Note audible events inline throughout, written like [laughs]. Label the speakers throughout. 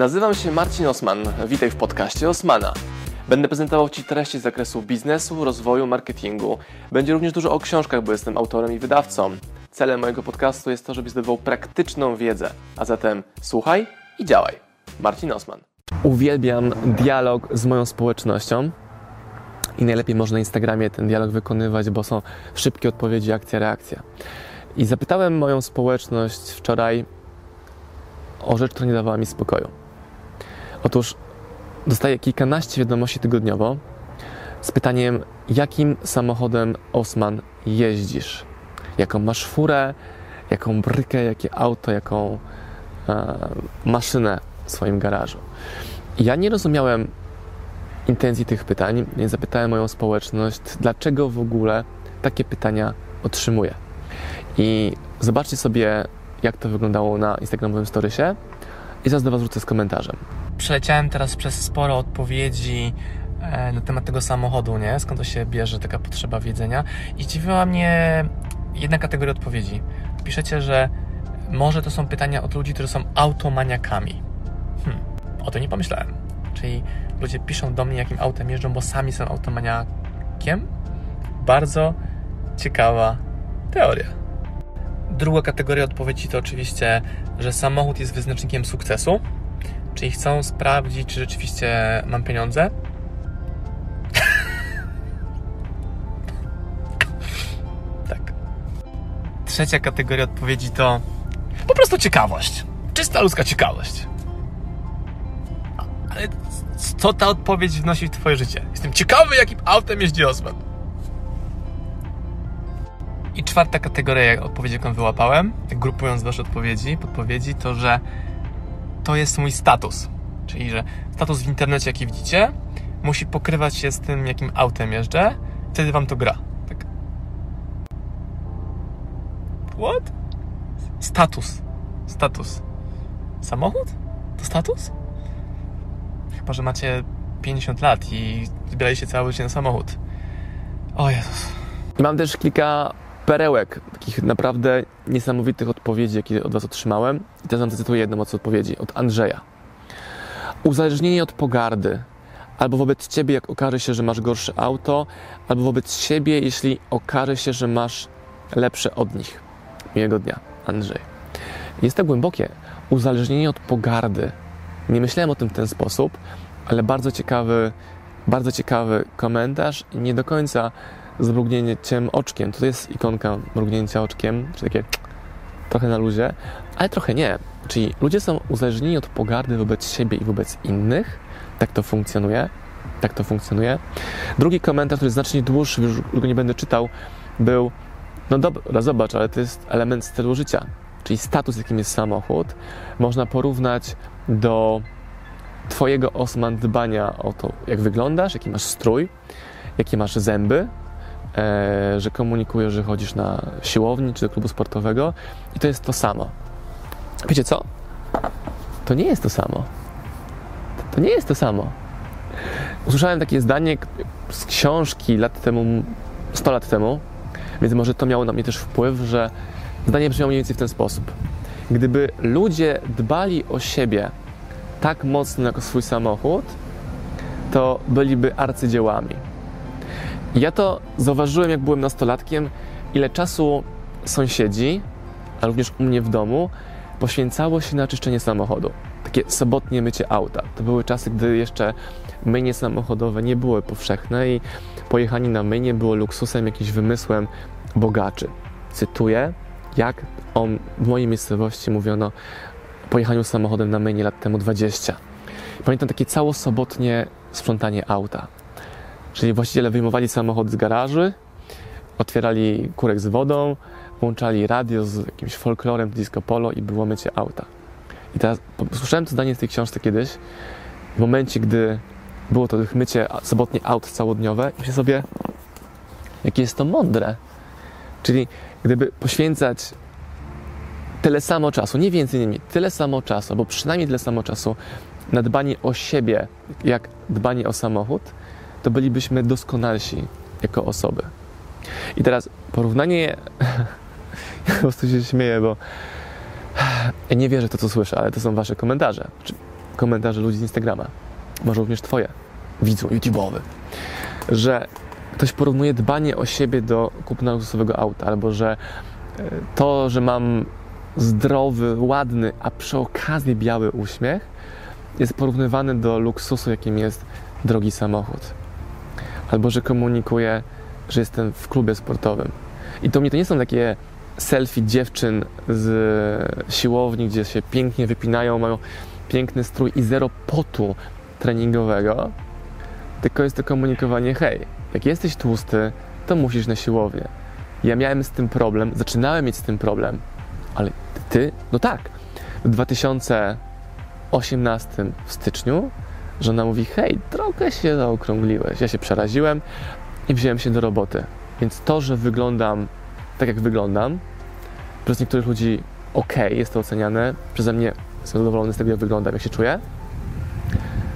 Speaker 1: Nazywam się Marcin Osman. Witaj w podcaście Osmana. Będę prezentował Ci treści z zakresu biznesu, rozwoju, marketingu. Będzie również dużo o książkach, bo jestem autorem i wydawcą. Celem mojego podcastu jest to, żebyś zdobywał praktyczną wiedzę. A zatem słuchaj i działaj. Marcin Osman. Uwielbiam dialog z moją społecznością. I najlepiej można na Instagramie ten dialog wykonywać, bo są szybkie odpowiedzi, akcja, reakcja. I zapytałem moją społeczność wczoraj o rzecz, która nie dawała mi spokoju. Otóż dostaję kilkanaście wiadomości tygodniowo z pytaniem, jakim samochodem Osman jeździsz? Jaką masz furę, jaką brykę, jakie auto, jaką e, maszynę w swoim garażu. Ja nie rozumiałem intencji tych pytań, więc zapytałem moją społeczność, dlaczego w ogóle takie pytania otrzymuję. I zobaczcie sobie, jak to wyglądało na Instagramowym storiesie i zaraz do Was wrócę z komentarzem.
Speaker 2: Przeleciałem teraz przez sporo odpowiedzi e, na temat tego samochodu, nie? Skąd to się bierze taka potrzeba wiedzenia. I zdziwiła mnie jedna kategoria odpowiedzi. Piszecie, że może to są pytania od ludzi, którzy są automaniakami. Hmm, o to nie pomyślałem. Czyli ludzie piszą do mnie, jakim autem jeżdżą, bo sami są automaniakiem. Bardzo ciekawa teoria. Druga kategoria odpowiedzi to oczywiście, że samochód jest wyznacznikiem sukcesu, czyli chcą sprawdzić, czy rzeczywiście mam pieniądze. [laughs] tak. Trzecia kategoria odpowiedzi to po prostu ciekawość. Czysta ludzka ciekawość. Ale co ta odpowiedź wnosi w Twoje życie? Jestem ciekawy, jakim autem jeździ Osman. I czwarta kategoria odpowiedzi, jaką wyłapałem, grupując Wasze odpowiedzi, podpowiedzi, to że to jest mój status. Czyli, że status w internecie, jaki widzicie, musi pokrywać się z tym, jakim autem jeżdżę, wtedy Wam to gra. Tak. What? Status. Status. Samochód? To status? Chyba, że macie 50 lat i zbieraliście całe życie na samochód. O Jezus.
Speaker 1: Mam też kilka perełek, takich naprawdę niesamowitych odpowiedzi, jakie od Was otrzymałem. I teraz Wam zacytuję jedną z odpowiedzi, od Andrzeja. Uzależnienie od pogardy. Albo wobec Ciebie, jak okaże się, że masz gorsze auto, albo wobec siebie, jeśli okaże się, że masz lepsze od nich. Miłego dnia, Andrzej. Jest to głębokie. Uzależnienie od pogardy. Nie myślałem o tym w ten sposób, ale bardzo ciekawy, bardzo ciekawy komentarz i nie do końca z mrugnięciem oczkiem. To jest ikonka mrugnięcia oczkiem, czy takie trochę na luzie, ale trochę nie. Czyli ludzie są uzależnieni od pogardy wobec siebie i wobec innych. Tak to funkcjonuje. Tak to funkcjonuje. Drugi komentarz, który znacznie dłuższy, już go nie będę czytał, był no dobra, zobacz, ale to jest element stylu życia. Czyli status, jakim jest samochód, można porównać do Twojego Osman dbania o to, jak wyglądasz, jaki masz strój, jakie masz zęby, że komunikujesz, że chodzisz na siłowni czy do klubu sportowego i to jest to samo. Wiecie co? To nie jest to samo. To nie jest to samo. Usłyszałem takie zdanie z książki lat temu, 100 lat temu, więc może to miało na mnie też wpływ, że zdanie brzmiało mniej więcej w ten sposób. Gdyby ludzie dbali o siebie tak mocno jak o swój samochód, to byliby arcydziełami. Ja to zauważyłem, jak byłem nastolatkiem, ile czasu sąsiedzi, a również u mnie w domu, poświęcało się na czyszczenie samochodu. Takie sobotnie mycie auta. To były czasy, gdy jeszcze mynie samochodowe nie były powszechne i pojechanie na mynie było luksusem, jakimś wymysłem bogaczy. Cytuję, jak o, w mojej miejscowości mówiono pojechaniu samochodem na mynie lat temu 20. Pamiętam takie całosobotnie sprzątanie auta. Czyli właściciele wyjmowali samochód z garaży, otwierali kurek z wodą, włączali radio z jakimś folklorem, disco polo i było mycie auta. I teraz słyszałem to zdanie z tej książce kiedyś, w momencie, gdy było to mycie sobotnie aut całodniowe myślę sobie, jakie jest to mądre. Czyli gdyby poświęcać tyle samo czasu, nie więcej, nie mniej, tyle samo czasu, albo przynajmniej tyle samo czasu na dbanie o siebie, jak dbanie o samochód, to bylibyśmy doskonalsi jako osoby. I teraz porównanie, [laughs] ja po prostu się śmieję, bo ja nie wierzę w to, co słyszę, ale to są wasze komentarze. komentarze ludzi z Instagrama, może również Twoje, widzu YouTube'owy, że ktoś porównuje dbanie o siebie do kupna luksusowego auta, albo że e, to, że mam zdrowy, ładny, a przy okazji biały uśmiech, jest porównywany do luksusu, jakim jest drogi samochód. Albo że komunikuję, że jestem w klubie sportowym. I to mnie to nie są takie selfie dziewczyn z siłowni, gdzie się pięknie wypinają, mają piękny strój i zero potu treningowego, tylko jest to komunikowanie, hej, jak jesteś tłusty, to musisz na siłownię. Ja miałem z tym problem, zaczynałem mieć z tym problem, ale ty, no tak, w 2018 w styczniu żona mówi, hej, trochę się zaokrągliłeś. Ja się przeraziłem i wziąłem się do roboty. Więc to, że wyglądam tak, jak wyglądam, przez niektórych ludzi ok, jest to oceniane, przeze mnie jestem zadowolony z tego, jak wyglądam, jak się czuję,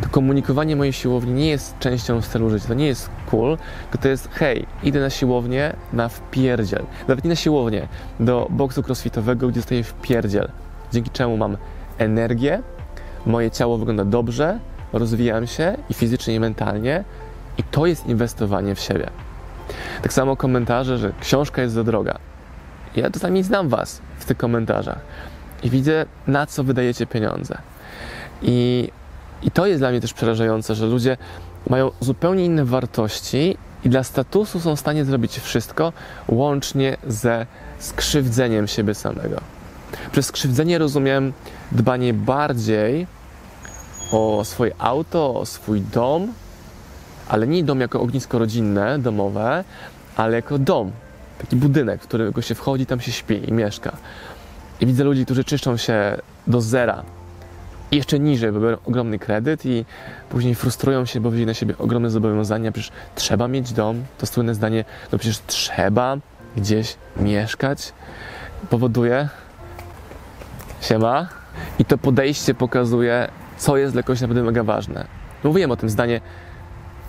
Speaker 1: to komunikowanie mojej siłowni nie jest częścią stylu życia, to nie jest cool, tylko to jest hej, idę na siłownię na wpierdziel. Nawet nie na siłownię, do boksu crossfitowego, gdzie stoję wpierdziel. Dzięki czemu mam energię, moje ciało wygląda dobrze, rozwijam się i fizycznie, i mentalnie i to jest inwestowanie w siebie. Tak samo komentarze, że książka jest za droga. Ja czasami znam Was w tych komentarzach i widzę, na co wydajecie pieniądze. I, I to jest dla mnie też przerażające, że ludzie mają zupełnie inne wartości i dla statusu są w stanie zrobić wszystko, łącznie ze skrzywdzeniem siebie samego. Przez skrzywdzenie rozumiem dbanie bardziej o swoje auto, o swój dom, ale nie dom jako ognisko rodzinne, domowe, ale jako dom, taki budynek, w którego się wchodzi, tam się śpi i mieszka. I widzę ludzi, którzy czyszczą się do zera i jeszcze niżej, bo biorą ogromny kredyt i później frustrują się, bo wzięli na siebie ogromne zobowiązania. Przecież trzeba mieć dom, to słynne zdanie, no przecież trzeba gdzieś mieszkać. Powoduje, siema, i to podejście pokazuje, co jest dla kogoś naprawdę mega ważne. Mówiłem o tym zdanie,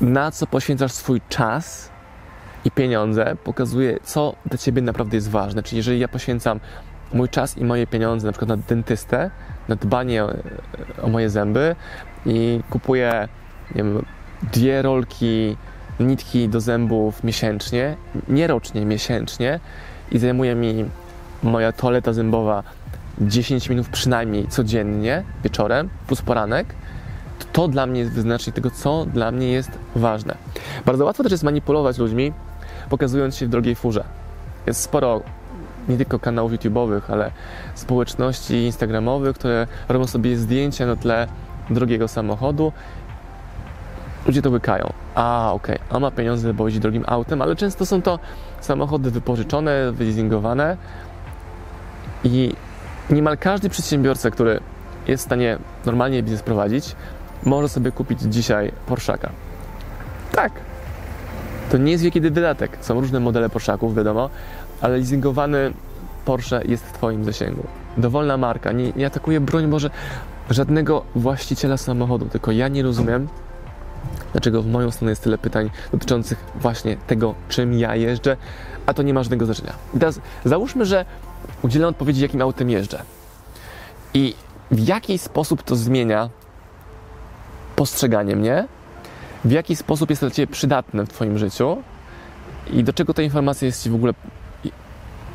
Speaker 1: na co poświęcasz swój czas i pieniądze, pokazuje, co dla ciebie naprawdę jest ważne. Czyli jeżeli ja poświęcam mój czas i moje pieniądze na przykład na dentystę, na dbanie o, o moje zęby i kupuję nie wiem, dwie rolki nitki do zębów miesięcznie, nie rocznie, miesięcznie i zajmuje mi moja toaleta zębowa 10 minut przynajmniej codziennie, wieczorem, plus poranek, to, dla mnie jest wyznacznik tego, co dla mnie jest ważne. Bardzo łatwo też jest manipulować ludźmi, pokazując się w drogiej furze. Jest sporo nie tylko kanałów YouTube'owych, ale społeczności instagramowych, które robią sobie zdjęcia na tle drogiego samochodu. Ludzie to łykają. A, okej, okay. a ma pieniądze, bo jeździ drogim autem, ale często są to samochody wypożyczone, wyleasingowane i niemal każdy przedsiębiorca, który jest w stanie normalnie biznes prowadzić, może sobie kupić dzisiaj Porszaka. Tak. To nie jest wielki wydatek. Są różne modele Porszaków, wiadomo, ale leasingowany Porsche jest w Twoim zasięgu. Dowolna marka. Nie, nie atakuje, broń Boże, żadnego właściciela samochodu, tylko ja nie rozumiem, dlaczego w moją stronę jest tyle pytań dotyczących właśnie tego, czym ja jeżdżę, a to nie ma żadnego znaczenia. I teraz załóżmy, że udzielam odpowiedzi, jakim autem jeżdżę. I w jaki sposób to zmienia postrzeganie mnie, w jaki sposób jest to dla Ciebie przydatne w Twoim życiu i do czego ta informacja jest Ci w ogóle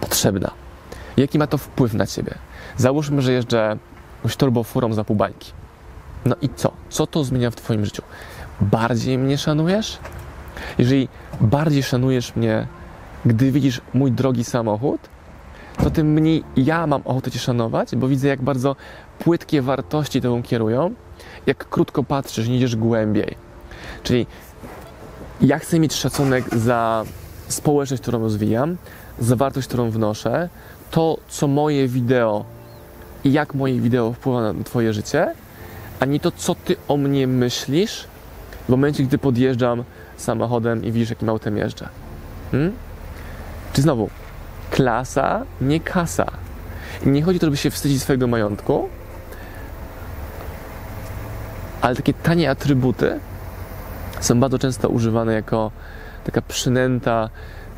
Speaker 1: potrzebna. Jaki ma to wpływ na Ciebie? Załóżmy, że jeżdżę jakąś turbofurą za pół bańki. No i co? Co to zmienia w Twoim życiu? Bardziej mnie szanujesz? Jeżeli bardziej szanujesz mnie, gdy widzisz mój drogi samochód, to tym mniej ja mam ochotę Cię szanować, bo widzę, jak bardzo płytkie wartości Tobą kierują, jak krótko patrzysz, nie idziesz głębiej. Czyli ja chcę mieć szacunek za społeczność, którą rozwijam, za wartość, którą wnoszę, to, co moje wideo i jak moje wideo wpływa na Twoje życie, a nie to, co Ty o mnie myślisz w momencie, gdy podjeżdżam samochodem i widzisz, jakim autem jeżdżę. Hmm? Czy znowu, klasa, nie kasa. Nie chodzi o to, żeby się wstydzić swojego majątku, ale takie tanie atrybuty są bardzo często używane jako taka przynęta,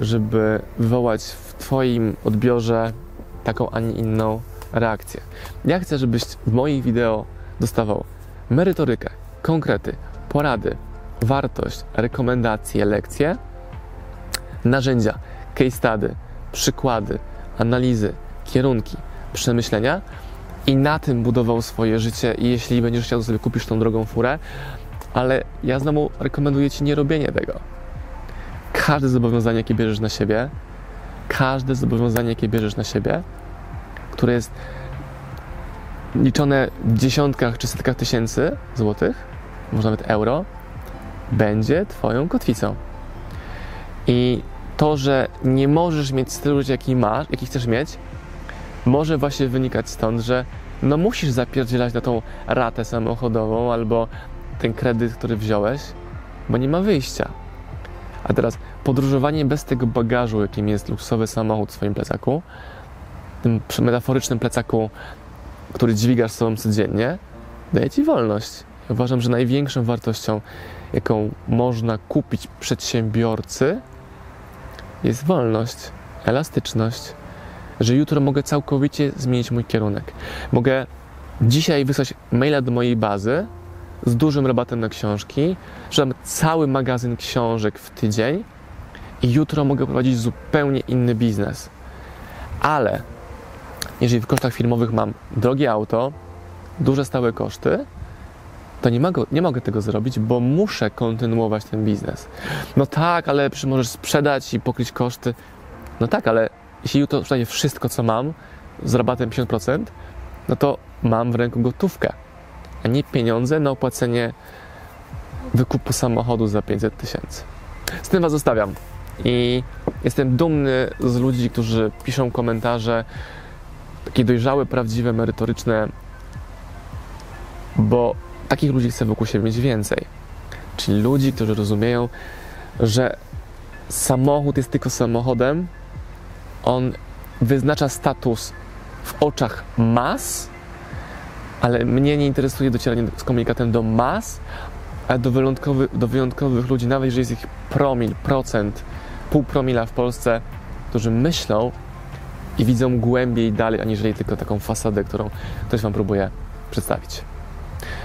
Speaker 1: żeby wywołać w Twoim odbiorze taką, a nie inną reakcję. Ja chcę, żebyś w moich wideo dostawał merytorykę, konkrety, porady, wartość, rekomendacje, lekcje, narzędzia, case study, przykłady, analizy, kierunki, przemyślenia i na tym budował swoje życie i jeśli będziesz chciał, to sobie kupisz tą drogą furę, ale ja znowu rekomenduję Ci nie robienie tego. Każde zobowiązanie, jakie bierzesz na siebie, każde zobowiązanie, jakie bierzesz na siebie, które jest liczone w dziesiątkach czy setkach tysięcy złotych, może nawet euro, będzie Twoją kotwicą. I to, że nie możesz mieć stylu jaki masz, jaki chcesz mieć, może właśnie wynikać stąd, że no musisz zapierdzielać na tą ratę samochodową albo ten kredyt, który wziąłeś, bo nie ma wyjścia. A teraz podróżowanie bez tego bagażu, jakim jest luksusowy samochód w swoim plecaku, tym metaforycznym plecaku, który dźwigasz sobą codziennie, daje ci wolność. Uważam, że największą wartością, jaką można kupić przedsiębiorcy, jest wolność, elastyczność, że jutro mogę całkowicie zmienić mój kierunek. Mogę dzisiaj wysłać maila do mojej bazy z dużym rabatem na książki, że mam cały magazyn książek w tydzień i jutro mogę prowadzić zupełnie inny biznes. Ale jeżeli w kosztach firmowych mam drogie auto, duże stałe koszty, to nie mogę, nie mogę tego zrobić, bo muszę kontynuować ten biznes. No tak, ale możesz sprzedać i pokryć koszty. No tak, ale jeśli jutro sprzedaję wszystko, co mam z rabatem 50%, no to mam w ręku gotówkę, a nie pieniądze na opłacenie wykupu samochodu za 500 tysięcy. Z tym Was zostawiam i jestem dumny z ludzi, którzy piszą komentarze takie dojrzałe, prawdziwe, merytoryczne, bo takich ludzi chcę wokół siebie mieć więcej. Czyli ludzi, którzy rozumieją, że samochód jest tylko samochodem, on wyznacza status w oczach mas, ale mnie nie interesuje docieranie z komunikatem do mas, a do wyjątkowych, do wyjątkowych ludzi, nawet jeżeli jest ich promil, procent, pół promila w Polsce, którzy myślą i widzą głębiej dalej, aniżeli tylko taką fasadę, którą ktoś Wam próbuje przedstawić.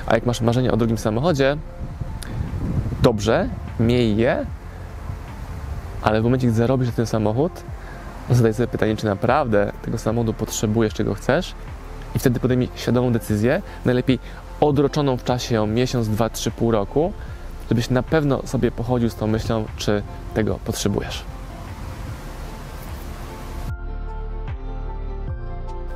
Speaker 1: A jak masz marzenie o drugim samochodzie, dobrze, miej je, ale w momencie, gdy zarobisz ten samochód, zadaj sobie pytanie, czy naprawdę tego samochodu potrzebujesz, czego chcesz i wtedy podejmij świadomą decyzję, najlepiej odroczoną w czasie o miesiąc, dwa, trzy, pół roku, żebyś na pewno sobie pochodził z tą myślą, czy tego potrzebujesz.